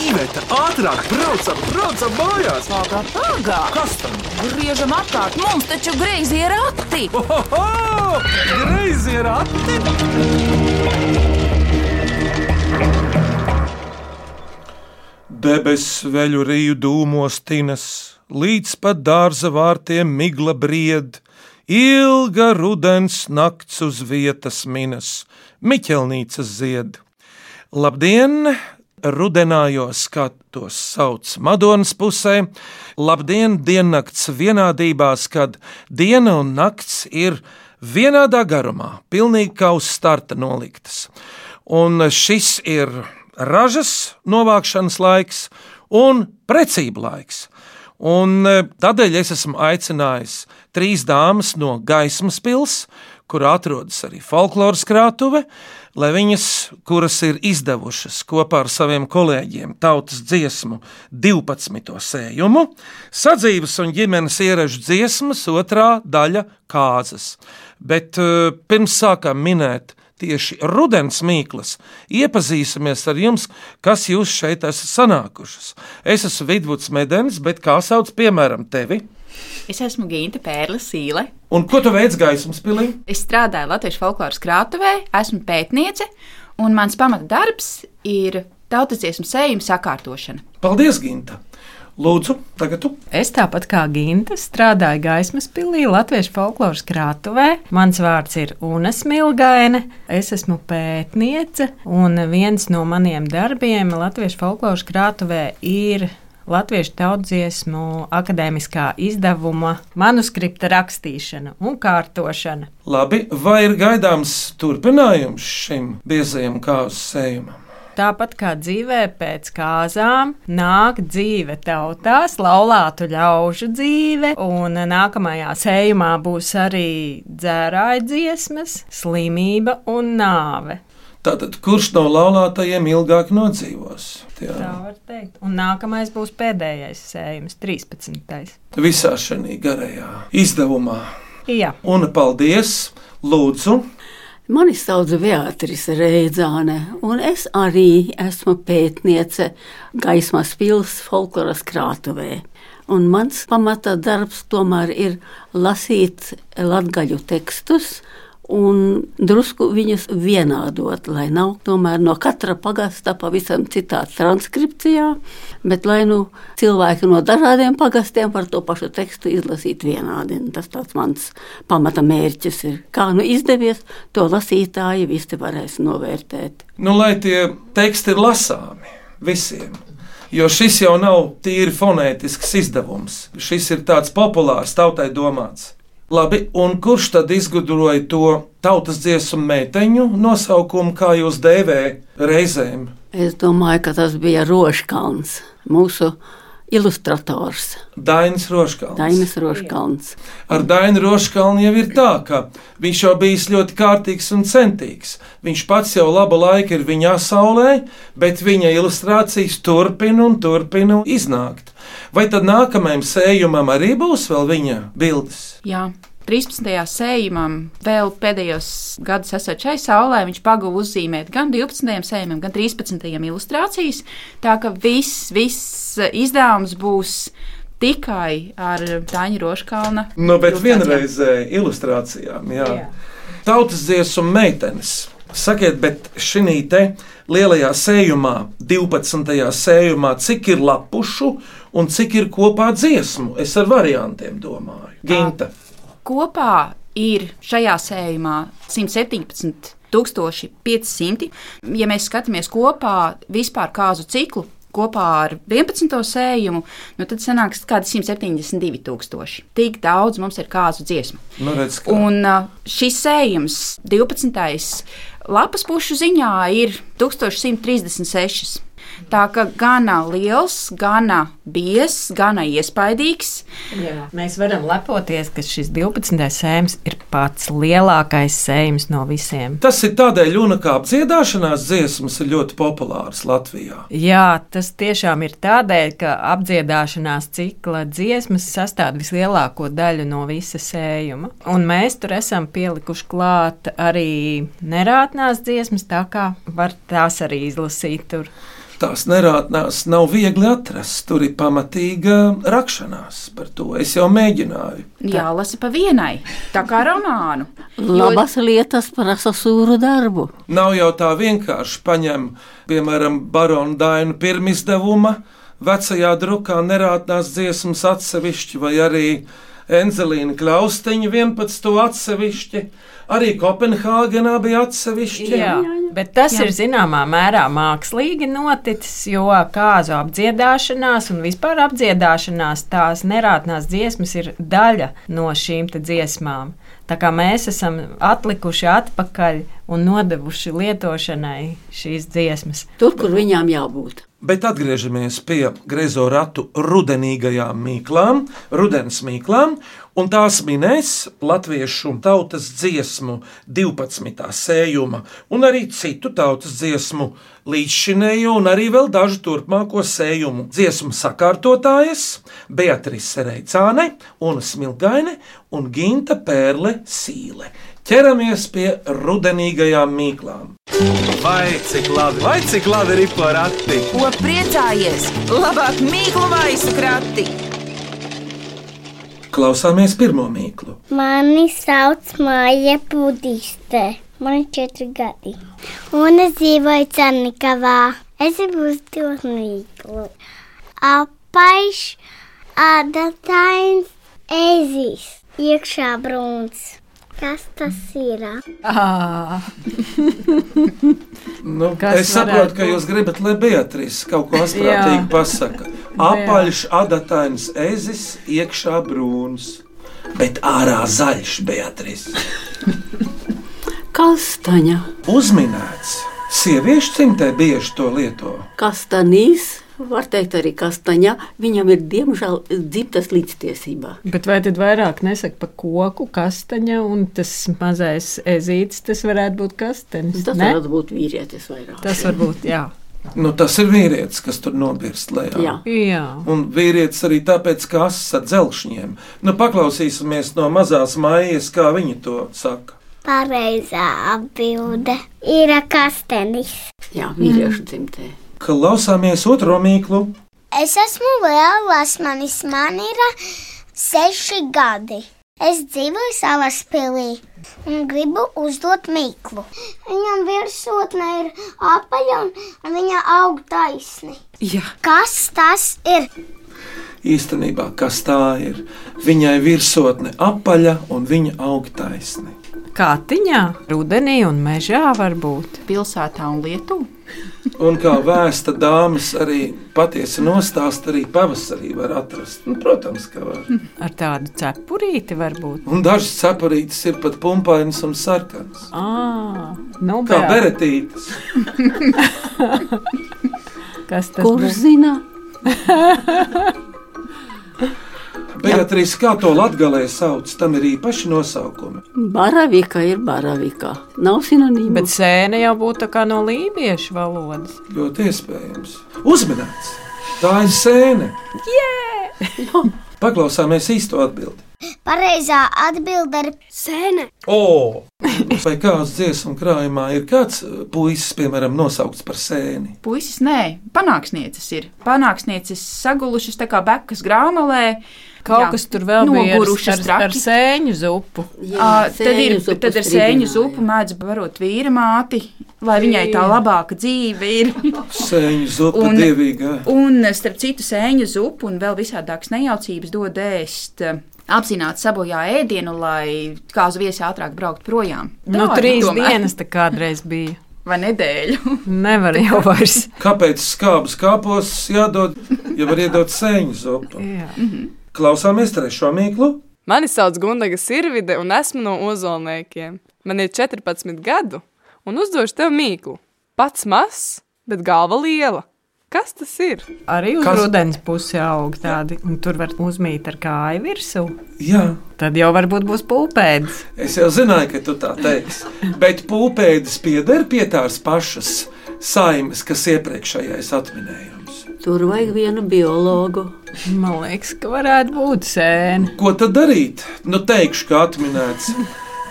Iveta, ātrāk, braucam, braucam mājās! Pagā, pagā! Kas tam? Griežam apkārt, mums taču greizi ir rati! Ohoho! Greizi ir ati! Debesis veļu rīju dūmos tinas, līdz pat dārza vārtiem migla bried, ilga rudens nakts uz vietas minas, Miķelnīcas zied. Labdien! Rudenājos, kā tos sauc Madonas pusē, labdien, diennakts vienādībās, kad diena un nakts ir vienādā garumā, pilnīgi kā uz starta noliktas. Un šis ir ražas novākšanas laiks un precība laiks. Un e, tādēļ es esmu aicinājis trīs dāmas no gaismas pilsētas, kur atrodas arī folkloras krātuve, lai viņas, kuras ir izdevušas kopā ar saviem kolēģiem tautas dziesmu 12. sējumu, sadzīves un ģimenes ieražu dziesmas, otrā daļa kāzas. Bet uh, pirms sākām minēt tieši rudens mīklas, iepazīsimies ar jums, kas jūs šeit esat sanākušas. Es esmu Vidvuds Medens, bet kā sauc piemēram tevi? Es esmu Ginte Pērle Sīle. Un ko tu veic gaismas pilī? Es strādāju Latvijas folkloras krātuvē, esmu pētniece, un mans pamata darbs ir tautas dziesmu sējuma sakārtošana. Paldies, Ginta! Lūdzu, tagad tu. Es tāpat kā Ginta strādāju gaismas pilī Latvijas folkloras krātuvē. Mans vārds ir Unas Milgaine. Es esmu pētniece, un viens no maniem darbiem Latvijas folkloras krātuvē ir Latviešu tautsdziesmu akadēmiskā izdevuma manuskripta rakstīšana un kārtošana. Labi, vai ir gaidāms turpinājums šim biezajam kāzu sējumam? Tāpat kā dzīvē pēc kāzām, nāk dzīve tautās, laulātu ļaužu dzīve, un nākamajā sējumā būs arī dzērāja dziesmas, slimība un nāve. Tātad, kurš no laulātajiem ilgāk nodzīvos? Jā. Tā var teikt. Un nākamais būs pēdējais sējums, 13. Visā šajā garajā izdevumā. Jā. Un paldies! Lūdzu, Mani sauc Beatrice Reidzāne, un es arī esmu pētniece gaismas pilsētas folkloras krātuvē. Un mans pamata darbs tomēr ir lasīt latgaļu tekstus un drusku viņus vienādot, lai nav tomēr no katra pagasta pavisam citāda transkripcijā, bet lai nu cilvēki no dažādiem pagastiem var to pašu tekstu izlasīt vienādi. Tas tāds mans pamata mērķis ir. Kā nu izdevies, to lasītāji visi varēs novērtēt. nu, lai tie teksti ir lasāmi visiem. Jo šis jau nav tīri fonētisks izdevums. Šis ir tāds populārs, tautai domāts. Labi, un kurš tad izgudroja to tautas dziesmu meiteņu nosaukumu, kā jūs dēvējat reizēm? Es domāju, ka tas bija Roškalns, mūsu ilustrators, Dainis Roškals. Dainis Roškalns. Ar Dainu Roškalnu jau ir tā, ka viņš jau bijis ļoti kārtīgs un centīgs. Viņš pats jau labu laiku ir viņa saulē, bet viņa ilustrācijas turpina un turpina iznākt. Vai tad nākamajam sējumam arī būs vēl viņa bildes? Jā. 13. sējumam, vēl pēdējos gados esot šai saulē, viņš pagūda uzzīmēt gan 12. sējumam, gan 13. ilustrācijas. Tā ka viss, viss izdevums būs tikai ar Tāņa Roškalna. Nu, bet vienreizē ilustrācijām, jā. jā. Tautas dziesmu meitenes. Sakiet, bet šī te lielajā sējumā, 12. sējumā, cik ir lapušu un cik ir kopā dziesmu? Es ar variantiem domāju. Ginta. Kopā ir šajā sējumā 117. 1500. Ja mēs skatāmies kopā vispār kāzu ciklu, kopā ar 11. sējumu, nu tad sanāks kaut kādi 172 tūkstoši. Tik daudz mums ir kāzu dziesmu. Nu, redz, kā. Un uh, šis sējums, 12. lapas pušu ziņā, ir 1136. Tā kā gana liels, gana biezs, gana iespaidīgs. Jā. Mēs varam lepoties, ka šis 12. sējums ir pats lielākais sējums no visiem. Tas ir tādēļ, un kā apdziedāšanās dziesmas ir ļoti populāras Latvijā. Jā, tas tiešām ir tādēļ, ka apdziedāšanās cikla dziesmas sastāv vislielāko daļu no visa sējuma. Un mēs tur esam pielikuši klāt arī nerātnās dziesmas, tā kā var tās arī izlasīt tur. Tās nerātnās nav viegli atrast. Tur ir pamatīga rakšanās par to. Es jau mēģināju. Jālasa pa vienai, tā kā romānu. Labas lietas prasa sūru darbu. Nav jau tā vienkārši paņem, piemēram, baronu dainu pirmizdevuma, vecajā drukā nerātnās dziesmas atsevišķi, vai arī Enzelīna Klausteņa 11. atsevišķi, arī Kopenhāgenā bija atsevišķi. Jā, bet tas Jā. ir zināmā mērā mākslīgi noticis, jo kāzu apdziedāšanās un vispār apdziedāšanās tās nerātnās dziesmas ir daļa no šīm dziesmām. Tā kā mēs esam atlikuši atpakaļ un nodevuši lietošanai šīs dziesmas. Tur, kur viņām jābūt. Bet atgriežamies pie grezo ratu rudenīgajām mīklām, rudens mīklām, un tās minēs latviešu tautas dziesmu 12. sējuma, un arī citu tautas dziesmu līdzšinējo, un arī vēl dažu turpmāko sējumu dziesmu sakārtotājas Beatrice Reicāne, un Smilgaine un Ginta Pērle Sīle ķeramies pie rudenīgajām mīklām. Vai cik labi, vai cik labi ir porakti? Ko priecājies? Labāk mīklu maisu krati! Klausāmies pirmo mīklu. Mani sauc Māja Budiste. Man ir četri gadi. Un es dzīvoju Cernikavā. Es gribu uzdot mīklu. Apaiš, adatains, ezis, iekšā brūns. Kas tas ir? Ah. Nu, Kas es saprotu, ka jūs gribat, lai Beatrice kaut ko astprātīgi pasaka. Apaļš, adatains, ezis, iekšā brūns, bet ārā zaļš, Beatrice. Kastaņa, Uzminēts. Sieviešu cimtē bieži to lieto. kastanīs, var teikt arī kastaņa. Viņam ir diemžēl dzimtas līdztiesībā. Bet vai tad vairāk nesaka par koku, kastaņa un tas mazais ezītis, tas varētu būt kastenis? Tas ne? varētu būt vīrietis vairāk. Tas var būt, jā. Nu, tas ir vīrietis, kas tur nobirst lejā. Jā. jā. Un vīrietis arī tāpēc, ka asins ar dzelkšņiem. Nu, paklausīsimies no mazās mājas, kā viņi to saka. Pareizā atbilde ir kastenis. Jā, vīriešu dzimtē. Klausāmies otro mīklu. Es esmu Lielas, manis man ir seši gadi. Es dzīvoju savā pilī un gribu uzdot mīklu. Viņam virsotne ir apaļa un viņa aug taisni. Jā. Kas tas ir? Īstenībā, kas tā ir? Viņai virsotne apaļa un viņa aug taisni. Kātiņā, rudenī un mežā var būt. Pilsētā un Lietuvā. Un kā vēsta dāmas arī patiesi nostāst, arī pavasarī var atrast. Nu, protams, ka var. Ar tādu cepurīti var būt. Un dažas cepurītes ir pat pumpainas un sarkanas. À, nu, Kā beretītes. kas tas Kurš būs? zina? Beatrīs, kā to latgalē sauc, tam ir īpaši nosaukumi. Baravika ir baravika. Nav sinonīma. Bet sēne jau būtu kā no lībiešu valodas. Ļoti iespējams. Uzmanīts! Tā ir sēne. Paklausāmies īsto atbildi. Pareizā atbilde ir sēne. O! Vai kāds dziesmu krājumā ir kāds uh, puisis, piemēram, nosaukts par sēni? Puisis, nē, panāksnieces ir. Panāksnieces sagulušas tā kā bekas grāmalē. Kaut Jā, kas tur vēl bija ar, nogurušas ar, ar sēņu zupu. Jā, Ā, tad ir, sēņu zupu tad ir stribināja. sēņu zupa, mēdz barot vīra māti, lai viņai tā labāka dzīve ir. Sēņu zupa Un- dievīgā. Un, starp citu, sēņu zupu un vēl visādākas nejaucības dod ēst. eh, Apzināti sabojā ēdienu, lai kāzu viesi ātrāk braukt projām. Nu, Tā ir trīs tomēr. dienas tā kādreiz bija. vai nedēļu. Nevar jau vairs. Kāpēc skābes kāpos jādod, ja var iedot sēņu zupu? Jā. Klausāmies trešo mīklu. Mani sauc Gundaga Sirvide, un esmu no Ozolniekiem. Man ir 14 gadu, un uzdošu tev mīklu. Pats mazs, bet galva liela. Kas tas ir? Arī uz Kas- rudens pusi aug tādi, un tur var uzmīt ar kāju virsū. Jā, Tad jau varbūt būs pulpēdis. es jau zināju, ka tu tā teiksi. Bet pūpēdis pieder pie tās pašas saimes, kas iepriekšējais atminējums. Tur vajag vienu biologu. Man liekas, ka varētu būt sēne. Ko tad darīt? Nu, teikšu, ka atminēts.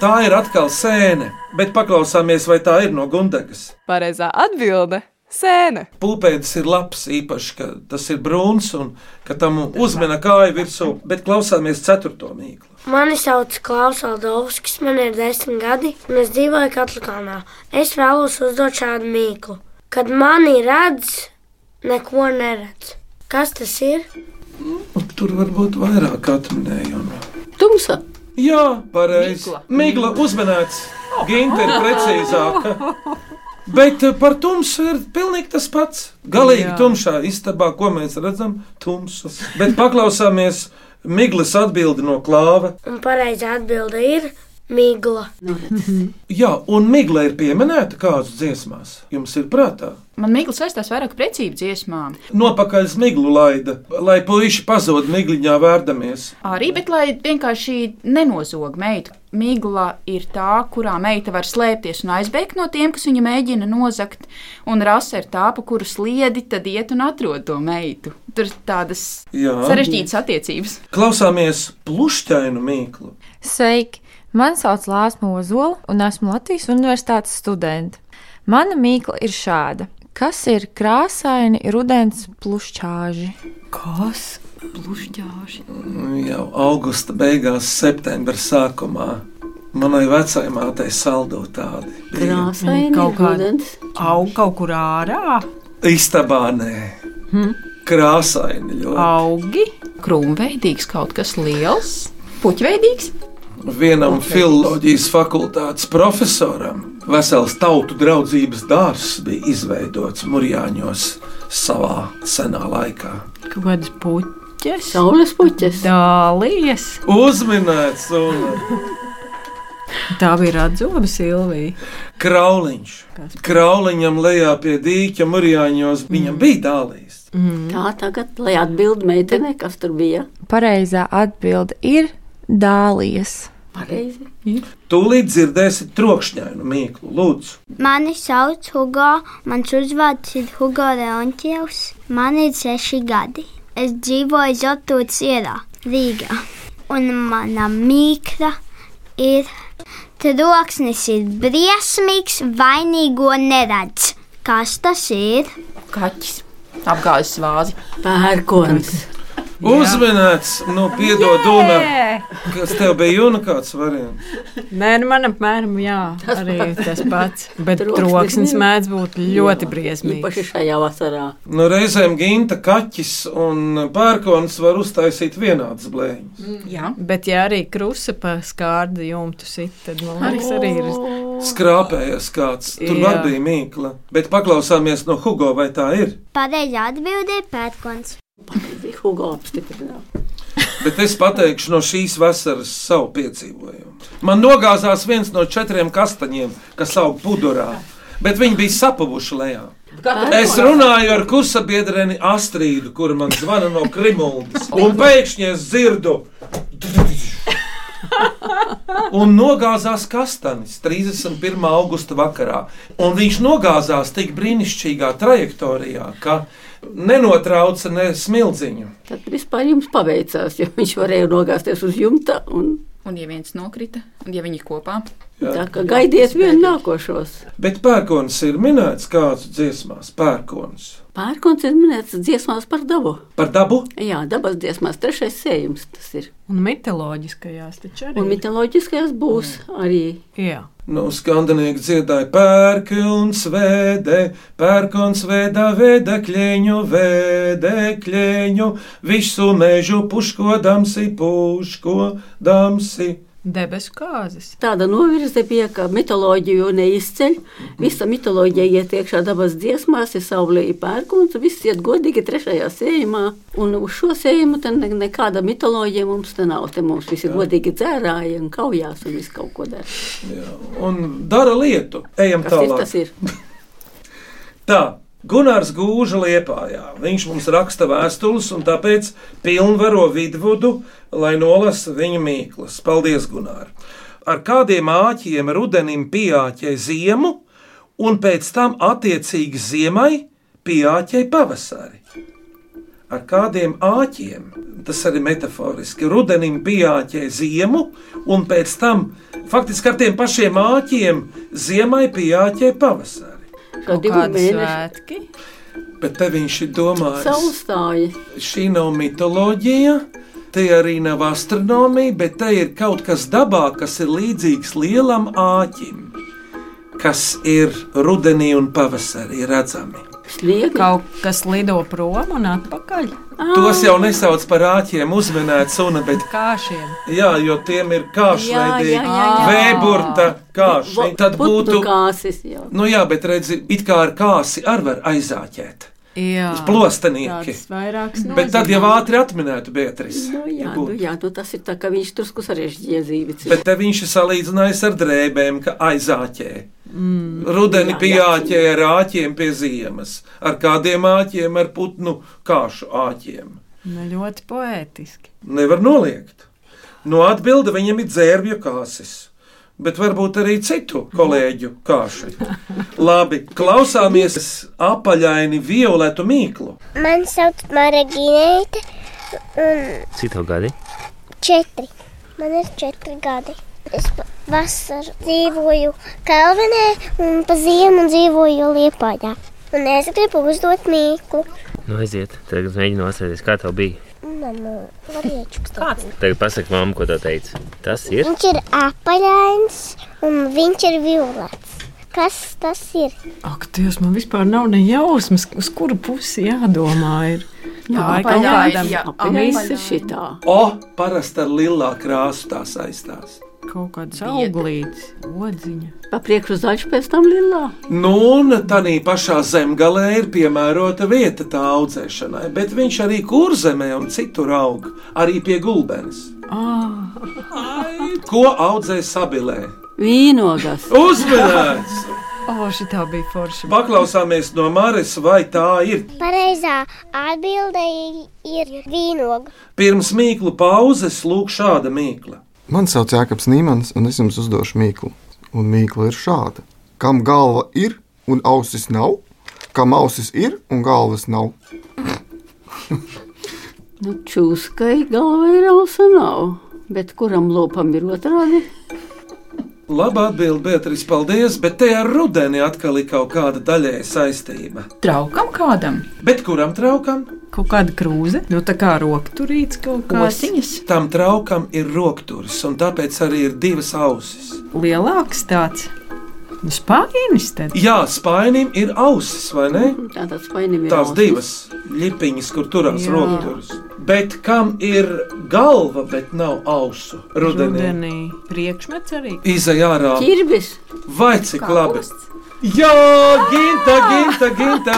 Tā ir atkal sēne, bet paklausāmies, vai tā ir no Gundagas. Pareizā atbilde Sēne. Pūpēdis ir labs, īpaši, ka tas ir brūns un ka tam uzmena kāja virsū, bet klausāmies ceturto mīklu. Mani sauc Klaus Aldovskis, man ir desmit gadi, un es dzīvoju Katlakānā. Es vēlos uzdot šādu mīklu. Kad mani redz, neko neredz. Kas tas ir? Un tur var būt vairāk atminējumu. Tumsa. Jā, pareizi. Migla. Uzmanēts. Ginta ir precīzāka. Bet eh, par tumsu ir pilnīgi tas pats. Galīgi Jā. tumšā istabā, ko mēs redzam, tumsu. Bet paklausāmies Miglas atbildi no klāva. Un pareizā atbilde ir migla. Nu. Jā, un Migla ir pieminēta kādas dziesmās. Jums ir prātā. Man mīklas saistās vairāk ar precību dziesmām. Nopakaļ smiglu laida, lai puiši pazūd migliņā vērdamies. Arī, bet lai vienkārši nenozog meitu. Migla ir tā, kurā meita var slēpties un aizbēgt no tiem, kas viņu mēģina nozagt. Un rasa ir tā, pa kuru sliedi tad iet un atrod to meitu. Tur ir tādas Jā. sarežģītas attiecības. Klausāmies plušķainu mīklu. Sveiki! Mani sauc Lāsma Ozola, un esmu Latvijas Universitātes studente. Mana mīkla ir šāda. Kas ir krāsaini rudens plušķāži? Kas? Plušķāži. Jau augusta beigās, septembra sākumā. Manai vecajai mātei saldo tādi. Krāsaini, Kaut kāda- rudens. Aug kaut kur ārā, Istabā nē. Krāsaini ļoti. augi. Krūmveidīgs kaut kas liels, puķveidīgs. Vienam filozofijas fakultātes profesoram vesels tautu draudzības dārzs bija izveidots Mūrjāņos savā senā laikā. Kādas puķes. Saules puķes. Dālijas. Uzminēts un Tā bija radzoba Silvija. krauliņš. Krauliņam lejā pie dīķa Mūrjāņos viņam bija dālījis. Tā tagad, lai atbild meitene, kas tur bija. Pareizā atbilde ir dālijas. Pareizi. Tūlīt dzirdēsiet trokšņainu mīklu, lūdzu. Mani sauc Hugo, mans uzvārds ir Hugo Leontievs. Man ir seši gadi. Es dzīvoju Zotūts ielā, Rīgā. Un mana mīkla ir troksnis ir briesmīgs, vainīgo neredz. Kas tas ir? Kaķis apgājis vāzi. Pērkons. Uzminēts, nu, piedod, Duna. Kas tev bija Juna kāds variants? Nē, nu man apmēram jā, arī tas pats. Bet Troksnis mēdz būt ļoti Jā, briesmīgs. Īpaši šajā vasarā. Nu, reizēm ginta, kaķis un pērkons var uztaisīt vienādas blēņas. Jā, Bet, ja arī krusta pa skārdu jumtu sit, tad man liekas, arī ir. Skrāpējies kāds, tur Jā. var bija mīkla. Bet paklausāmies no Hugo, vai tā ir. Pareizā atbildē ir pērkons. Pareizi, Hugo apstiprināja. Bet es pateikšu no šīs vasaras savu piedzīvojumu. Man nogāzās viens no četriem kastaņiem, kas aug pudurā, bet viņi bija sapuvuši lejā. Es runāju ar kursabiedreni Astrīdu, kur man zvana no Krimuldas, un pēkšņi es dzirdu. Un nogāzās kastanis 31. augusta vakarā. Un viņš nogāzās tik brīnišķīgā trajektorijā, ka nenotrauca ne smilziņu. Tad vispār jums paveicās, jo viņš varēja nogāzties uz jumta. Un, un ja viens nokrita, un ja viņi kopā, tā kā gaidiet vienu nākošos. Bet pērkons ir minēts kāds dziesmās, pērkons. Pērkons ir minēts dziesmās par dabu. Par dabu Jā, dabas dziesmās trešais sējums tas ir. Un mitoloģiskajās taču arī. Un mitoloģiskajās būs arī. Jā. No skandinieki dziedāja pērkons vēdē, pērkons vēdā vēdekļēņu, vēdekļēņu, visu mežu puško damsi, puško damsi. Debesu kāzas. Tāda novirze bija, ka mitoloģiju neizceļ. Visa mitoloģija iet iekšā dabas dziesmās, ir saulē pērkons, viss iet godīgi trešajā sējumā. Un uz šo sējumu te ne, nekāda mitoloģija mums te nav. Te mums visi godīgi dzērāja un kaujās un visu kaut ko dara. Jā, un dara lietu. Ejam Kas ir, tālāk. tas ir? Tā. Gunārs Gūža liepājā. Viņš mums raksta vēstules un tāpēc pilnvaro vidvudu, lai nolasa viņa mīklas. Paldies, Gunār! Ar kādiem āķiem rudenim pieāķē ziemu, un pēc tam attiecīgi ziemai pieāķē pavasari. Ar kādiem āķiem, tas arī metaforiski, rudenim pieāķē ziemu, un pēc tam faktiski ar tiem pašiem āķiem ziemai pieāķē pavasari. Kaut divu mēnešu svētki. Bet te viņš ir domājis, saulstāji. šī nav mitoloģija, te arī nav astronomija, bet te ir kaut kas dabā, kas ir līdzīgs lielam āķim, kas ir rudenī un pavasarī redzami. Sniega. Kaut kas lido prom un atpakaļ. Tos jau nesauc par āķiem, uzmanēt suna, bet Kāšiem. jā, jo tiem ir kāšveidīgi, vēburta kāši. Tad būtu, kāsis. Jā. nu jā, bet redzi, it kā ar kāsi ar var aizāķēt. Jā, Plostenieki. vairāks Bet tad jau ātri atminētu Beatrice. Nu, jā, nu, jā, nu, tas ir tā, ka viņš drusku sarežģīja dzīvi. Bet te viņš ir salīdzinājis ar drēbēm, ka aizāķē. Mm, Rudenī ar āķiem pie ziemas, ar kādiem āķiem, ar putnu kāšu āķiem. Nu, ļoti poētiski. Nevar noliegt. No atbilde viņam ir dzērbju kāsis. Bet varbūt arī citu kolēģu kāši. Labi, klausāmies apaļaini violetu mīklu. Man sauc Mara Ginēta, un Cik tev gadi? četri. Man ir četri gadi. Es vasaru dzīvoju Kalvinē, un pa ziemu dzīvoju Liepājā. Un es gribu uzdot mīklu. Nu, aiziet. Tagad mēģinu atcerēties, kā tev bija. Variešu kāds? Tagad pasaki mammu, ko tev teica. Tas ir. Viņš ir apaļains, un viņš ir violets. Kas tas ir? Ak, Dievs, man vispār nav ne jausmas, uz kuru pusi jādomā. Ir. Jā, apaļais, kādam- jā, Viss ir šitā. O, parasti ar lilā krāsu tā saistās. Kaut kāds auglīts, odziņa. Pa priekšu zaļš, pēc tam lilā. Nu, un tādā pašā zemgalē ir piemērota vieta tā audzēšanai, bet viņš arī kurzemē un citur aug, arī pie gulbenes. Ah, Ko audzē sabilē? Vīnogas. Uzmanīts! oh, šī bija forša. Paklausāmies no Māras, vai tā ir. Pareizā atbilde ir vīnoga. Pirms mīklu pauzes lūk šāda mīkla. Mani sauc Jēkabs Nīmans, un es jums uzdošu mīklu. Un mīkla ir šāda: kam galva ir un ausis nav, kam ausis ir un galvas nav. Nu, čūskai galva ir ausa nav, bet kuram lopam ir otrādi? Labā atbilde, Beatrice, paldies, bet te ar rudeni atkal ir kaut kāda daļēja saistība. Traukam kādam, Bet kuram traukam? Kaut kāda krūze, nu tā kā rokturīts kaut kāds. kosiņas. Tam traukam ir rokturis, un tāpēc arī ir divas ausis. Lielāks tāds. Nu, spainis tad. Jā, spainim ir ausis, vai ne? Tā tas spainim ir Tās ausis. divas lipiņas, kur turās Jā. Bet kam ir galva, bet nav ausu? Rudenī. Rudenī priekšmets arī. Izai ārā. Ķirbis. Vai cik labi? Jā, ginta, ginta, ginta.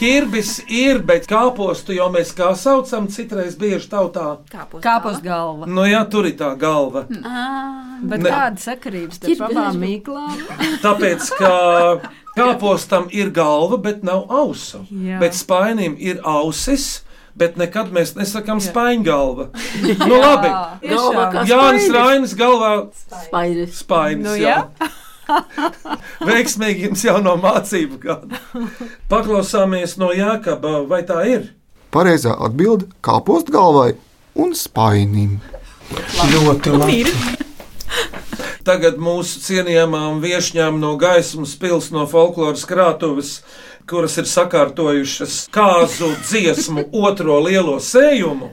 Ķirbis ir, bet kāpostu jau mēs kā saucam, citreiz bieži tautā. Kāpos galva. Nu jā, tur ir tā galva. Bet Ne. kāda sakarības starp abām mīklām? Tāpēc, ka kāpostam ir galva, bet nav ausu. Jā. Bet spainim ir ausis, bet nekad mēs nesakām spaingalva. Nu labi, kā Jānis. Rainis galvā Spainis. spainis. Nu, jā. jā. Veiksmīgi jums jau no mācību gada. Paklausāmies no Jākaba, vai tā ir? Pareizā atbilde - kāpost galvai un spainim. Ļoti labi. Tagad mūsu cienījamām viesņām no gaismas pils no folkloras krātuves, kuras ir sakārtojušas kāzu dziesmu otro lielo sējumu,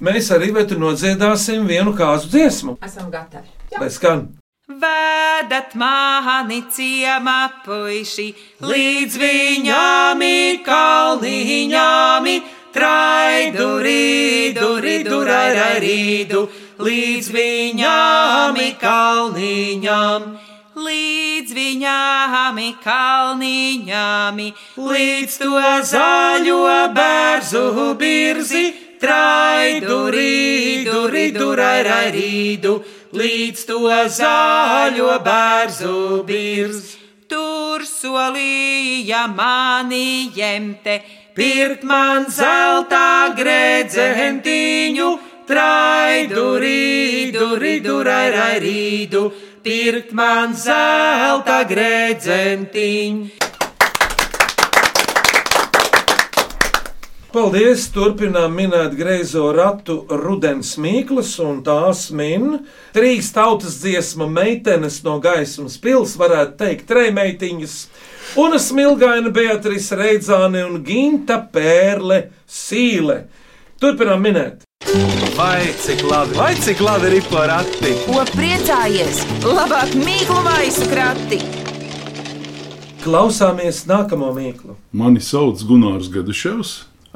mēs arī nodziedāsim vienu kāzu dziesmu. Esam gatavi. Lai skan! Vedat mani ciemā puiši, līdz viņām kalniņām, traidu, rīdu, rīdu, raidu, līdz viņām kalniņām. Līdz viņām kalniņām, līdz to zaļo bērzu birzi, traidu, rīdu, rīdu, raidu, līdz to zaļo bērzu birzi. Tur solīja mani jemte, pirkt man zelta gredzentiņu, traidu, rīdu, rīdu, raidu, pirkt man zelta gredzentiņu. Paldies! Turpinām minēt greizo ratu rudens mīklas, un tās min trīs tautas dziesmu meitenes no gaismas pils, varētu teikt, trejmeitiņas. Un smilgaina Beatrice Reidzāne un Ginta Pērle Sīle. Turpinām minēt. Vai cik labi, vai cik labi ir porakti? Ko priecājies? Labāk mīklu maisu krati! Klausāmies nākamo mīklu. Mani sauc Gunārs Gaduševs,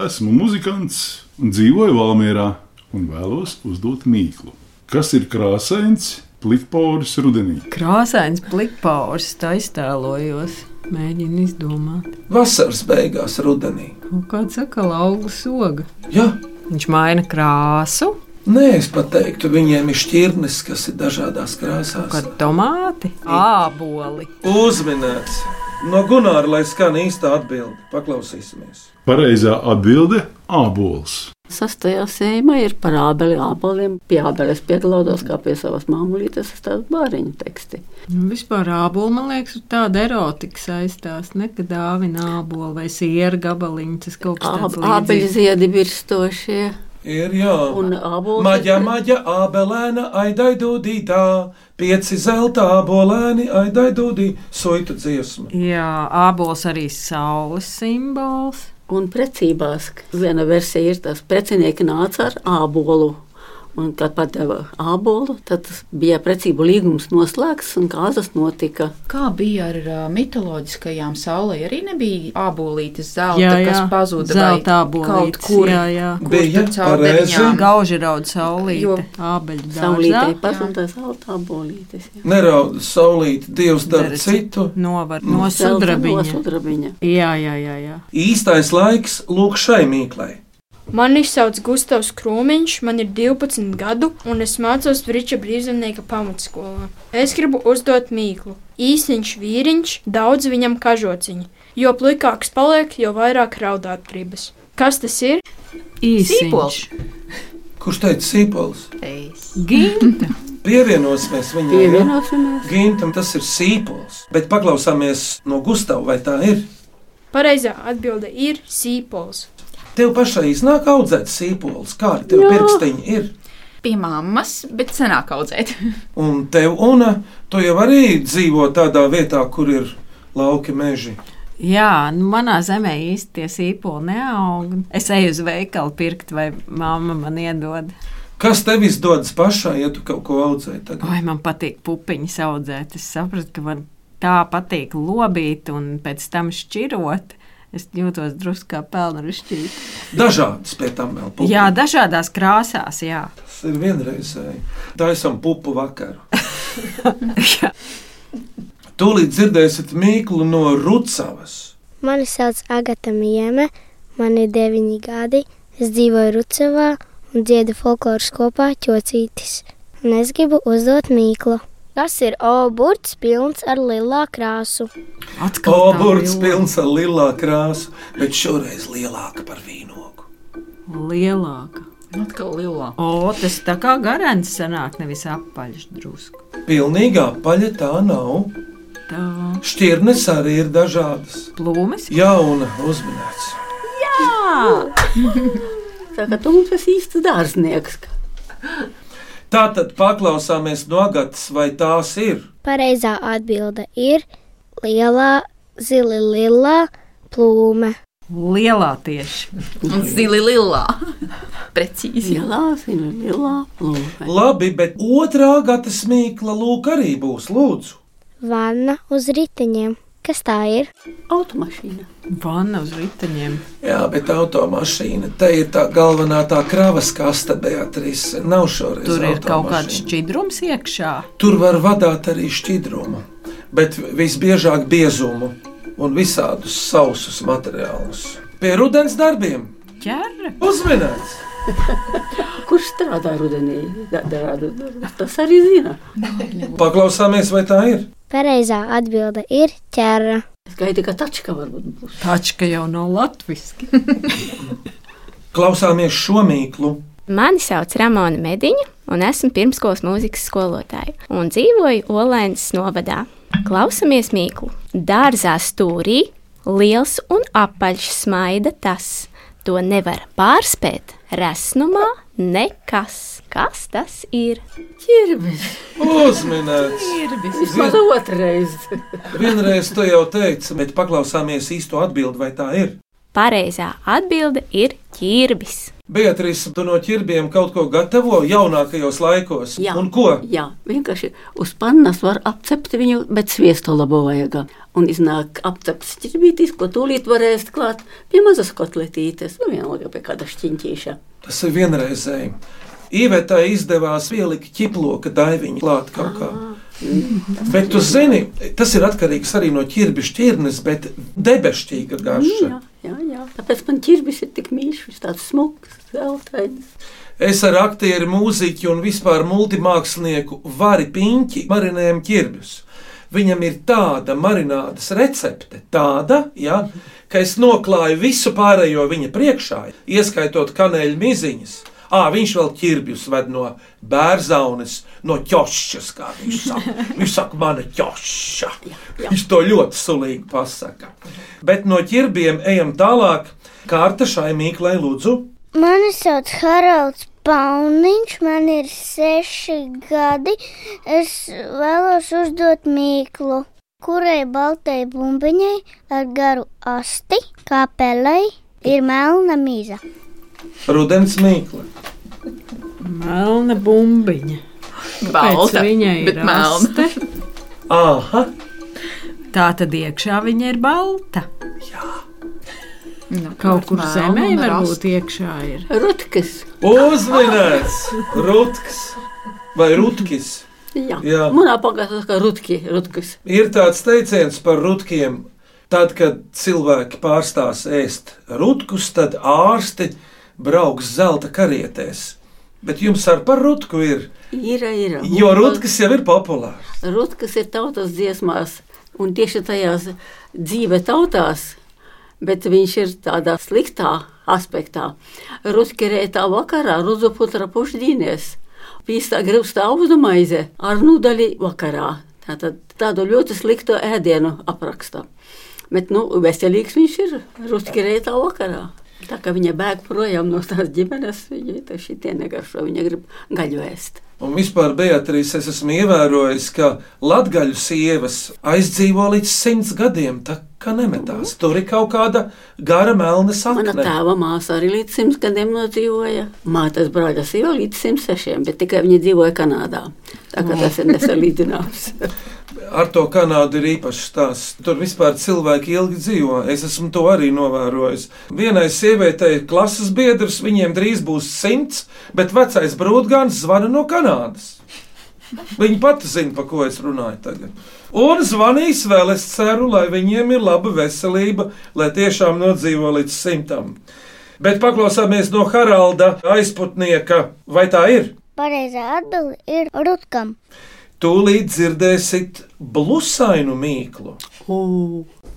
esmu muzikants un dzīvoju Valmierā un vēlos uzdot mīklu. Kas ir krāsains, plikpauris rudenī? Krāsains plikpauris, tā iztēlojos. Mēģinu izdomāt. Vasaras beigās rudenī. Kaut kāda sakala auga soga. Jā, Viņš maina krāsu, nē, es pat teiktu, viņiem ir šķirnes, kas ir dažādās krāsās. kā tomāti, āboli. Uzminēts. No Gunāra, lai skan īsta atbilde, paklausīsimies. Pareizā atbilde - ābols. Sastajā sējumā ir par ābeli āboliem. Pie ābeles pieglaudos kā pie savas māmuļītes, tas tāds bāriņu teksti. Nu, vispār ābolu, man liekas, ar tādu erotiku saistās. Nekad dāvina ābolu vai sieru gabaliņu. Tas kaut kas tāds Āb- Ābeļu ziedi virstošie. Ir jā, Un ābols maģa, maģa, abelēna, aidai dūdītā, pieci zelta abolēni, aidai dūdī, soitu dziesmu. Jā, ābols arī saules simbols. Un precībās viena versija ir tas, ka precinieki nāca ar ābolu. Un, kad padeva ābolu, tad bija precību līgums noslēgts un kāzas notika. Kā bija ar uh, mitoloģiskajām saulē? Arī nebija abolītes zelta, Jā, jā, kas pazuda zelta kaut ābolītes, kur. jā, jā. Kur Bija pareizi. Gauži raud saulīte, Jo- ābeļu Saulītē dārzā. pazuda zelta ābolītes. jā. Nerauda saulīt, Dievs dara citu. Novar sudrabiņa. No sudrabiņa. Jā, jā, jā, jā. Īstais laiks lūk šai mīklai. Mani sauc Gustavs Krūmiņš, man ir 12 gadu, un es mācos Friča brīvzemnieka pamatskolā. Es gribu uzdot mīklu. Īsiņš vīriņš, daudz viņam kažociņi. Jo plikāks paliek, jo vairāk raudāt gribas. Kas tas ir? Īsiņš. Kurš teica sīpols? Ginta. Pievienosimies viņai. ja? Pievienosimies. Gintam tas ir sīpols, bet paklausāmies no Gustavas, vai tā ir. Pareizā atbilde ir sīpols. Tev pašai iznāk audzēt sīpolus, kādi tev Jā. pirkstiņi ir. Pie mammas, bet senāk audzēt. Un tev, Una, tu jau arī dzīvo tādā vietā, kur ir lauki meži. Jā, nu manā zemē īsti tie sīpoli neaug. Es eju uz veikalu pirkt, vai mamma man iedod. Kas tev izdodas pašai, ja tu kaut ko audzē? Tagad? Vai man patīk pupiņas audzēt? Es sapratu, ka man tā patīk lobīt un pēc tam šķirot. Es jūtos drusku kā pelnu rušķīt. Dažādas pie tam vēl pupas. Jā, dažādās krāsās, jā. Tas ir vienreizēji. Tā esam pupu vakaru. Tūlīt dzirdēsiet mīklu no Rucavas. Mani sauc Agata Mieme, man ir deviņi gadi. Es dzīvoju Rucavā un dziedu folkloras kopā ķocītis. Un es gribu uzdot mīklu. Kas ir oburts pilns ar lilā krāsu? Oburts pilns ar lilā krāsu, bet šoreiz lielāka par vīnogu. Lielāka. Atkal lielā. O, tas tā kā garants sanāk, nevis apaļš drusku. Pilnīgā paļa tā nav. Tā. Šķirnes arī ir dažādas. Plūmes? Jauna uzminēts. Jā! Tā kā tu mums esi īsts dārznieks. Tātad paklausāmies no Agatas, vai tās ir. Pareizā atbilde ir lielā, zili lilā plūme. Lielā tieši. Un zili lilā. Precīzi. Lielā, zili lilā plūme. Labi, bet otrā Agatas mīkla lūk arī būs lūdzu. Vanna uz riteņiem. Kas tā ir? Automašīna. Vanna uz riteņiem. Jā, bet automašīna. Te ir tā galvenā tā kravas kaste, Beatrice. Nav šoreiz. Tur ir kaut kāds šķidrums iekšā. Tur var vadīt arī šķidrumu, bet visbiežāk biezumu un visādus sausus materiālus. Pie rudens darbiem ķēra. Uzminēts! Kurš strādā rudenī? Da- da- da- Tas arī zina. Paklausāmies, vai tā ir. Pareizā atbilde ir ķēra. Es gaidu, ka tačka varbūt būs. Tačka jau nav latviski. Klausāmies šo mīklu. Mani sauc Ramona Mediņa, un esmu pirmskolas mūzikas skolotāja. Un dzīvoju Olēnas novadā. Klausamies mīklu. Dārzā stūrī liels un apaļš smaida tas. To nevar pārspēt resnumā nekas. Kas tas ir? Čirbis. Uzminēts. Vismaz otrreiz. Vienreiz to jau teicu, bet paklausāmies īsto atbildi, vai tā ir. Pareizā atbilde ir ķirbis. Beatrice, tu no ķirbiem kaut ko gatavo jaunākajos laikos. Jā. Un ko? Jā, vienkārši uz pannas var apcept viņu, bet sviestu labo vajag. Un iznāk apcepts ķirbītis, ko tūlīt varēs klāt pie mazas kotletītes, nu vienalga pie kāda šķiņķīša. Tas ir vienreizēji. Īvetai izdevās ielikt ķiploka daiviņu klāt kaut kā. Bet tu zini, tas ir atkarīgs arī no ķirbis šķirnes, bet debesšķīga garša. Jā, jā, jā. Tāpēc man ķirbis ir tik mīļš, viņš tāds smuks, zeltains. Es ar aktieru, mūziķu un vispār multimākslinieku Vari Piņķi marinējumu ķirbjus. Viņam ir tāda marinādes recepte, tāda, ja, ka es noklāju visu pārējo viņa priekšā, ieskaitot kanēļu miziņas. À, viņš vēl ķirbjus ved no bērzaunes, no ķošas, kā viņš saka. Viņš saka, mana ķoša. Viņš to ļoti sulīgi pasaka. Bet no ķirbiem ejam tālāk. Kārta šai mīklai lūdzu. Mani sauc Haralds Pauniņš, man ir seši gadi. Es vēlos uzdot mīklu, kurai baltai bumbiņai ar garu asti, kā pelei, ir melna mīza. Rudens mīkla. Melna bumbiņa. Balta, Kāpēc viņai ir bet melna. Aha. Tā tad iekšā viņa ir balta. Nu, Kaut kur zemē varbūt iekšā ir. Rutkas. Uzminēts! Rutks vai Rutkis. Jā, Jā. manā pagātnē kā rutki, rutkas. Ir tāds teiciens par rutkiem. Tad, kad cilvēki pārstās ēst rutkus, tad ārsti brauks zelta karietēs. Bet jums ar par rutku ir. Ir, ir. Jo rutkas jau ir populārs. Rutkas ir tautas dziesmās, un tieši tajās dzīve tautās, bet viņš ir tādā sliktā aspektā. Rutkerētā vakarā rudzu putra pušdīnies, pīstā gribstā uzmaize ar nūdaļi vakarā. Tātad tādu ļoti sliktu ēdienu apraksta. Bet, nu, veselīgs viņš ir rutkerētā vakarā. Tā kā viņa bēg projām no tās ģimenes, viņa šitie negaršo, viņa grib gaļu ēst. Un vispār, Beatrīs, es esmu ievērojis, ka latgaļu sievas aizdzīvo līdz simts gadiem, tā kā nemetās. Tur ir kaut kāda gara melna sakne. Mana tēva māsa arī līdz simts gadiem nodzīvoja. Mātes brāļa sieva līdz 106, bet tikai viņa dzīvoja Kanādā. Tā kā tas ir nesalīdzināms. Ar to Kanādu ir īpašs stāsts. Tur vispār cilvēki ilgi dzīvo. Es esmu to arī novērojis. Vienai sievietei ir klases biedrs, viņiem drīz būs simts, bet vecais brūtgāns zvana no Kanādas. Viņa pati zina, par ko es runāju tagad. Un zvanīs vēl, es ceru, lai viņiem ir laba veselība, lai tiešām nodzīvo līdz simtam. Bet paklausāmies no Haralda aizputnieka, vai tā ir? Pareizā atbilde ir rutkam. Tūlīt dzirdēsit blusainu mīklu.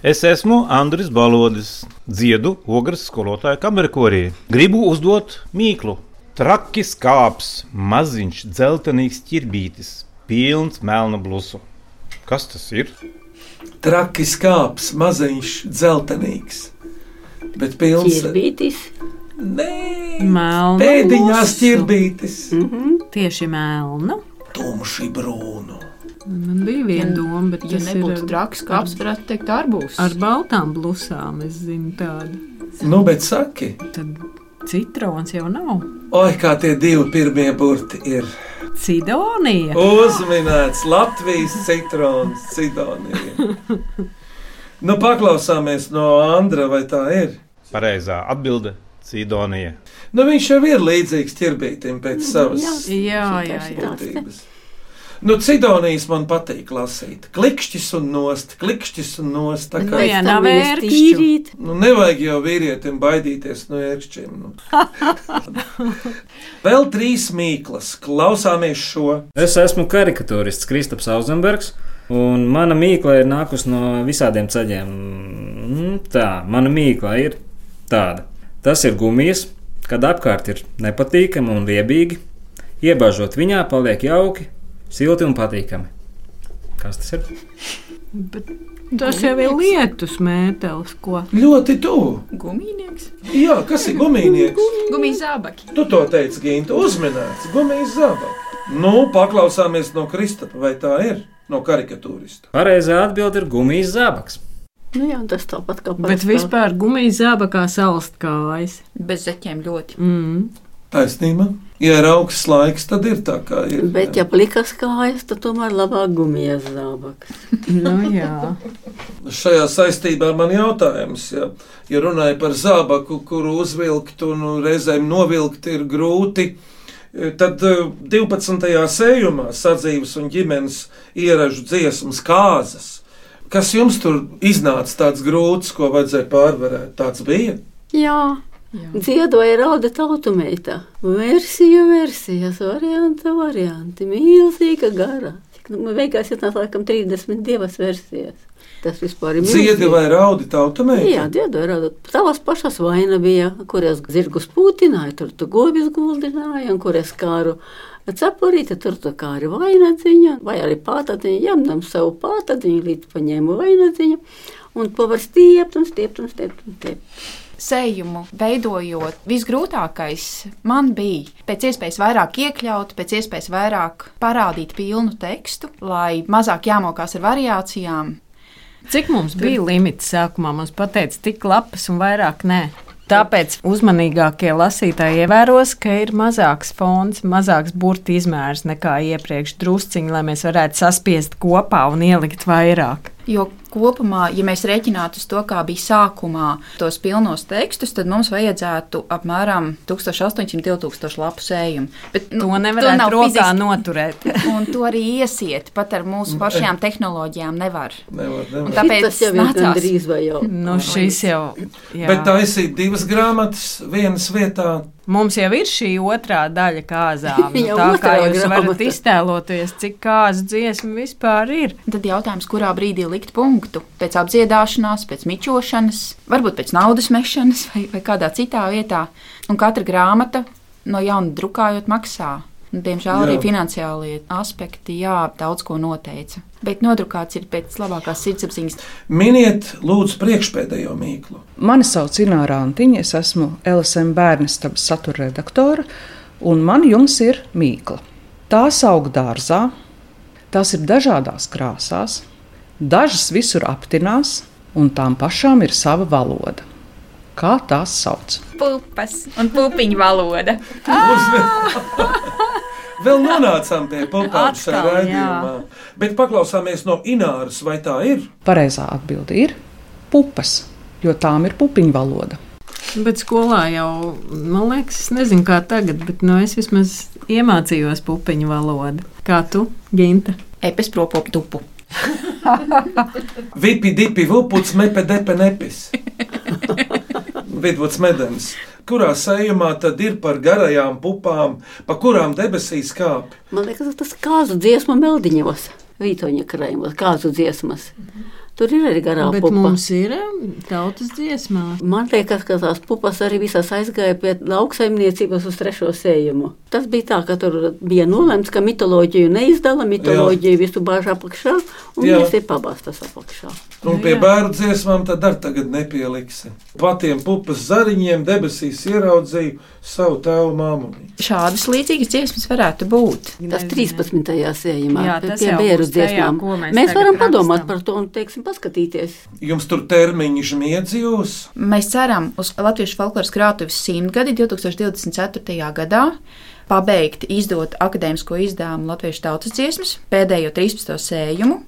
Es esmu Andris Balodis, dziedu ogres skolotāja kamerkorī. Gribu uzdot mīklu. Trakis kāps, maziņš, dzeltenīgs ķirbītis, pilns melna blusu. Kas tas ir? Trakis kāps, maziņš, dzeltenīgs. Bet pilns Ķirbītis. Nē, Melna pēdiņās ķirbītis. Mm -hmm. Tieši melna. Tumši brūnu. Man bija viena doma, bet ja nebūtu ir traks kāps, varētu teikt, arbūs. Ar baltām blusām, es zinu tādu. Nu, bet saki, Tad citrons jau nav. oi, kā tie divi pirmie burti ir. Cidonija. Uzminēts Latvijas citrons, Cidonija. Nu, paklausāmies no Andra, vai tā ir? Pareizā atbilde - Cidonija. Nu, viņš jau ir līdzīgs ķirbītim pēc savas Jā, jā, jā. būtības. Nu, Cidonijas man patīk lasīt. Klikšķis un nost, klikšķis un nost. Tā kā Vienā vērkšķi. Nu, nevajag jau vīrietim baidīties no ērkšķiem. Nu. Vēl trīs mīklas. Klausāmies šo. Es esmu karikatūrists Kristaps Auzenbergs, un mana mīkla ir nākusi no visādiem ceļiem. Mm, Tā, mana mīkla ir tāda. Tas ir gumijas, kad apkārt ir nepatīkami un riebīgi. Iebāžot viņā, paliek jauki, silti un patīkami. Kas tas ir? Tas jau ir lietus mētelis, ko Ļoti tuvu. Gumijnieks. Jā, kas ir gumijnieks? Gumijas zābaki. Tu to teici, Ginta, uzminēts. Gumijas zābaki. Nu, paklausāmies no Kristapa, vai tā ir? No karikatūrista. Pareizā atbilde ir gumijas zābaks. Nu, jā, tas tāpat kā Bet vispār gumijas zābakā salst kājas. Bez zeķiem ļoti. Mm. Taisnība. Ja ir augsts laiks, tad ir tā, kā ir. Bet, ja plikas kājas, tad tomēr labāk gumijas zābaks. nu, jā. Šajā saistībā man jautājums, ja, ja runāja par zābaku, kuru uzvilkt un reizēm novilkt ir grūti, tad eh, 12. sējumā sadzīves un ģimenes ieražu dziesmas kāzas. Kas jums tur iznāca tāds grūts, ko vajadzēja pārvarēt? Tāds bija. Jā. Dziedoja rauda tautumēta. Versiju, versijas, varianta, varianti. Milzīga gara. Nu, beigās ir laikam 32 versijas. Tas vispār ir Dziedi vai raudi tautumēji? Jā, dziedoja rauda. Tavas pašas vaina bija, kur es zirgus pūtināju, tur tu govis guldināju, un kur es kāru cepurīti, tur tu kāri vainadziņu, vai arī pātadiņu, jemdam savu pātadiņu, līdz paņēmu vainadziņu, un to var stiept un stiept un stiept un stiept. Sējumu veidojot, visgrūtākais man bija pēc iespējas vairāk iekļaut, pēc iespējas vairāk parādīt pilnu tekstu, lai mazāk jāmokās ar variācijām. Cik mums bija limits sākumā? Mums pateica, tik lapas un vairāk nē. Tāpēc uzmanīgākie lasītāji ievēros, ka ir mazāks fons, mazāks burbuļu izmērs nekā iepriekš, drusciņi, lai mēs varētu saspiest kopā un ielikt vairāk. Jo kopumā, ja mēs rēķinātu uz to, kā bija sākumā tos pilnos tekstus, tad mums vajadzētu apmēram 1800-2000 lapu sējumu. Bet, To nevarētu rokā noturēt. un to arī iesiet pat ar mūsu pašām tehnoloģijām nevar. Nevar, nevar. tāpēc Tas jau ir gandrīz vai jau. Nu, šis jau jā. Bet taisīt divas grāmatas vienas vietā. Mums jau ir šī otrā daļa kāzām. Nu, tā kā jūs varat grāmata. iztēloties, cik kāzu dziesmu vispār ir. Tad jautājums, kurā brīdī likt punktu? Pēc apdziedāšanās, pēc mičošanas, varbūt pēc naudas mešanas vai, vai kādā citā vietā. Un katra grāmata no jauna drukājot maksā. Un, diemžēl arī Jā. finansiālie aspekti, jā, daudz ko noteica. Bet nodrukāts ir pēc labākās sirdsapziņas. Miniet, lūdzu, priekšpēdējo mīklu. Mani sauc Ināra Antiņa, es esmu LSM bērnestabas satura redaktore, un man jums ir mīkla. Tās aug dārzā, tās ir dažādās krāsās, dažas visur aptinās, un tām pašām ir sava valoda. Kā tās sauc? Pupas un pupiņu valoda. Vēl nonācām pie popām šajā raidījumā. Bet paklausāmies no Ināras, vai tā ir? Pareizā atbilde ir pupas, jo tām ir pupiņu valoda. Bet skolā jau, man liekas, es nezinu, kā tagad, bet nu, es vismaz iemācījos pupiņu valodu. Kā tu, Ginta? Epes propop tupu. Vipi, dipi, vuputs, mepe, depe, nepis. Vidvuds medens. Kurā sējumā tad ir par garajām pupām, pa kurām debesīs kāp? Man liekas, tas kāzu dziesmu meldiņos, vītoņa krājumos, kāzu dziesmas. Tur ir arī garā Bet pupa. mums ir tautas dziesmā. Man liekas, ka tās pupas arī visas aizgāja pie lauksaimniecības uz trešo sējumu. Tas bija tā, ka tur bija nolemts, ka mitoloģiju neizdala, mitoloģiju visu bāž apakšā, un Jā. viss ir pabāstas apakšā. Un pie bērnu dziesmām tad ar tagad nepieliksi. Patiem pupas zariņiem debesīs ieraudzīju savu tēvu māmu. Šādas līdzīgas dziesmas varētu būt. Tas 13. sējumā, Jā, pie- tas pie tajā, dziesmām. mēs Mēs varam padomāt rakstam. par to un, teiksim, paskatīties. Jums tur termiņš miedzījos? Mēs ceram uz Latvijas folkloras krātuves simtgadi 2024. gadā. Pabeigt izdot akadēmisko izdevumu Latvijas tautas dziesmas, pēdējo 13. sējumu.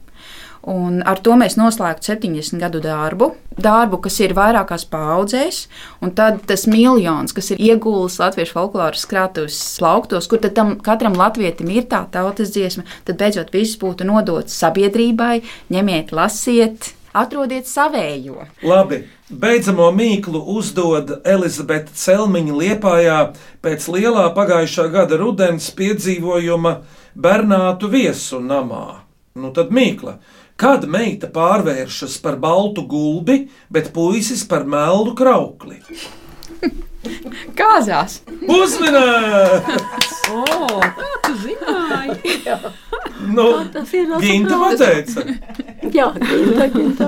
Un ar to mēs noslēgtu 70 gadu darbu, darbu, kas ir vairākās paudzēs, un tad tas miljons, kas ir ieguldīts Latvijas folkloras krātuves plauktos, kur tam katram latvietim ir tā tautas dziesma, tad beidzot viss būtu nodots sabiedrībai, ņemiet, lasiet, atrodiet savējo. Labi, beidzamo mīklu uzdod Elizabete Celmiņa Liepājā pēc lielā pagājušā gada rudens piedzīvojuma Bernātu viesu namā. Nu tad mīkla. Kad meita pārvēršas par baltu gulbi, bet puisis par melnu kraukli? Kāzās! Uzminēt! O, kā tu zināji? Nu, Tas ir Ginta pateica. Jā, ginta, ginta.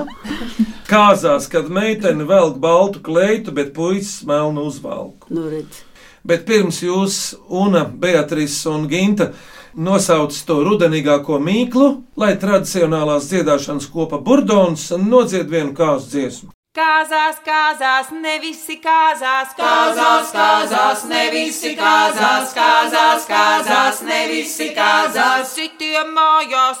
Kāzās, kad meitene velk baltu kleitu, bet puisis melnu uzvalku. Nu, redz. Bet pirms jūs, Una, Beatrice un Ginta, nosauc to rudenīgāko mīklu, lai tradicionālās dziedāšanas kopa burdons nodzied vienu kāzu dziesmu. Kāzās, kāzās, ne visi kāzās, Kāzās, kāzās, ne visi kāzās, kāzās, kāzās, ne visi kāzās. Citiem mājās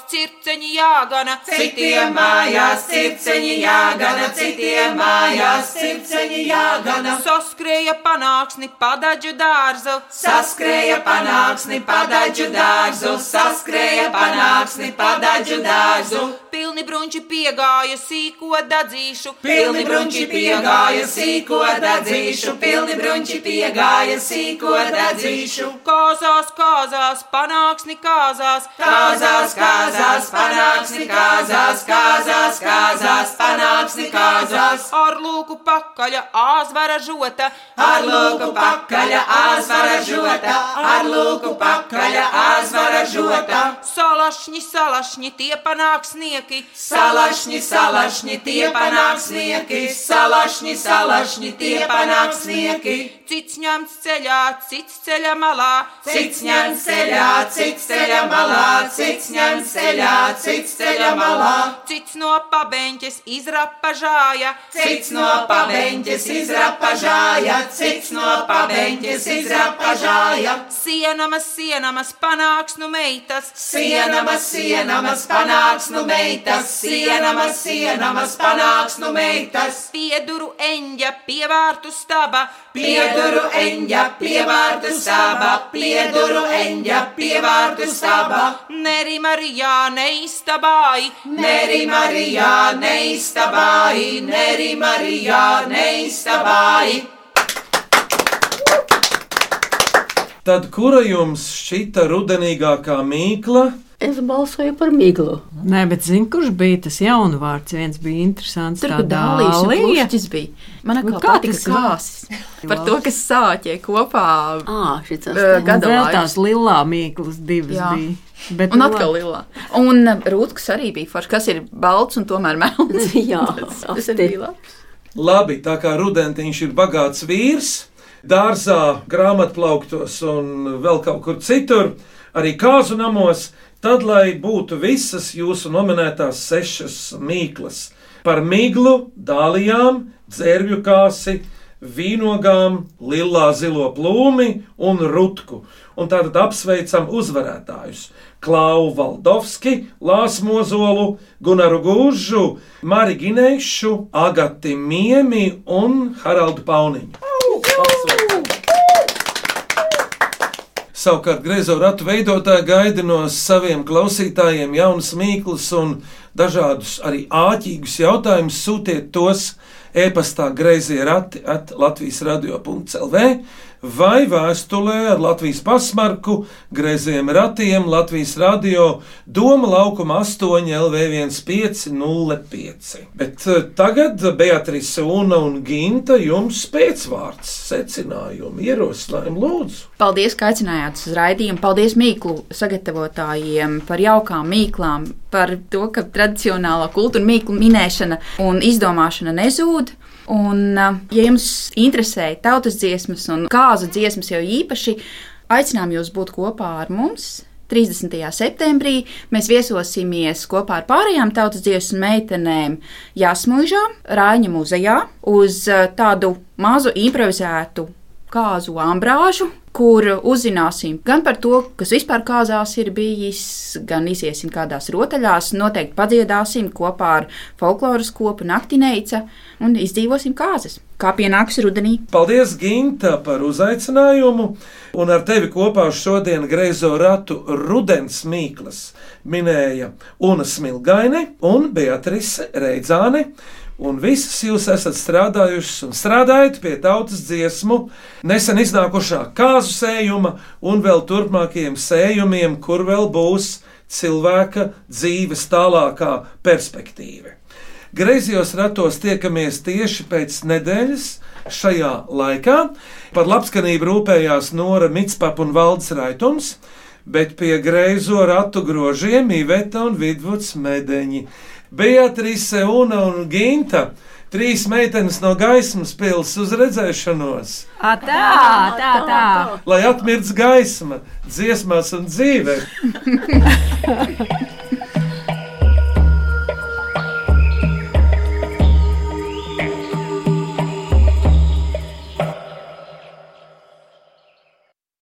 circeņi jāgana, Citiem mājās circeņi jāgana, citiem mājās circeņi jāgana. Saskrēja panāksni padaģu dārzu, Saskrēja panāksni padaģu dārzu, saskrēja panāksni padaģu dārzu. pilni brunči piegāja sīko dadzīšu, Pilni brunči piegāja sīko dadzīšu, pilni brunči piegāja sīko dadzīšu. Kāzās, kāzās, panāksni kāzās, Kāzās, kāzās, panāksni kāzās, kāzās, kāzās, panāksni kāzās. ar lūku pakaļa āzvara žota, Ar lūku pakaļa āzvara žota, ar lūku pakaļa āzvara žota. Salašņi, salašņi, tie panāksnieki, Salašņi, salašņi, tie panāksnieki, salašņi, salašņi, tie panāksnieki. cits ņemts ceļā, cits ceļa malā, Cits ņemts ceļā, cits ceļa malā, cits ņemts ceļā, cits ceļa malā. cits no pabeņķes izrapažāja, Cits no pabeņķes izrapažāja, cits no pabeņķes izrapažāja. Sienamas, sienamas, panāksnu meitas, Sienamas, sienamas, panāks nu meitas, sienamas, sienamas, panāks nu meitas. pieduru eņģa, pievārtu staba, Pieduru eņģa, pievārtu stāba, pieduru eņģa, pievārtu stāba. Neri Marijā neistabāji, Neri Marijā neistabāji, Neri Marijā neistabāji. Tad kura jums šķita rudenīgākā mīkla? Es balsoju par miglu. Nē, bet zinu, kurš bija tas jaunu vārds. Viens bija interesants. Tur bija plušķis bija. Man Nu, kā var? kāsis. Par to, kas sāķē kopā gada vēl laiks. tās lilā mīklas divas Jā. bija. Bet, Un nu, atkal lilā. Un rūtkas arī bija forši, kas ir balts un tomēr melns. Jā, tas, tas arī bija labi. Labi, tā kā rudentiņš ir bagāts vīrs, dārzā, grāmatplauktos un vēl kaut kur citur, arī kāzu namos, tad, lai būtu visas jūsu nominētās sešas mīklas par miglu, dālijām, dzērbju kāsi, vīnogām, lilā zilo plūmi un rutku. Un tātad apsveicam uzvarētājus. Klau Valdovski, Lāsu Mozolu, Gunaru Gūžu, Mari Ginēšu, Agati Miemi un Haraldu Pauniņu. Apsveicam! Savukārt griezo ratu veidotāji gaida no saviem klausītājiem jaunas mīklas un dažādus arī āķīgus jautājumus. Sūtiet tos e-pastā grazījā rati at Latvijas radio.clv vai vēstulē ar Latvijas pasmarku, grazījiem ratiem Latvijas radio Doma laukuma 8 LV1505. Bet eh, tagad Beatrice Una un Ginta jums pēcvārds secinājumi, ierosinājumi lūdzu. Paldies, ka aicinājāt uz raidījumu. Paldies mīklu sagatavotājiem par jaukām mīklām, par to, ka tradicionālā kultūra mīklu minēšana un izdomāšana nezūd. Un, ja jums interesē tautas dziesmas un kāzu dziesmas jau īpaši, aicinām jūs būt kopā ar mums. 30. septembrī mēs viesosimies kopā ar pārējām tautas dziesmu meitenēm Jāsmužā, Rāņa muzejā uz tādu mazu improvizētu kāzu ambrāžu, kur uzzināsim gan par to, kas vispār kāzās ir bijis, gan iziesim kādās rotaļās, noteikti padziedāsim kopā ar folkloras kopu Naktineica un izdzīvosim kāzas, kā pienāks rudenī. Paldies, Ginta, par uzaicinājumu. Un ar tevi kopā šodien greizo ratu rudens mīklas minēja Una Smilgaine un Beatrice Reidzāne. Un visas jūs esat strādājušas un strādājat pie tautas dziesmu, nesen iznākušā kāzu sējuma un vēl turpmākajiem sējumiem, kur vēl būs cilvēka dzīves tālākā perspektīva. Greizijos ratos tiekamies tieši pēc nedēļas šajā laikā. Par labskanību rūpējās Nora Mitspap un Valdis Raitums, bet pie greizo ratu grožiem Iveta un Vidvuds Medeņi. Beatrice, Una un Ginta. Trīs meitenes no gaismas pilsētas uz redzēšanos. A, tā, tā, tā. Lai atmirst gaisma, dziesmās un dzīvē.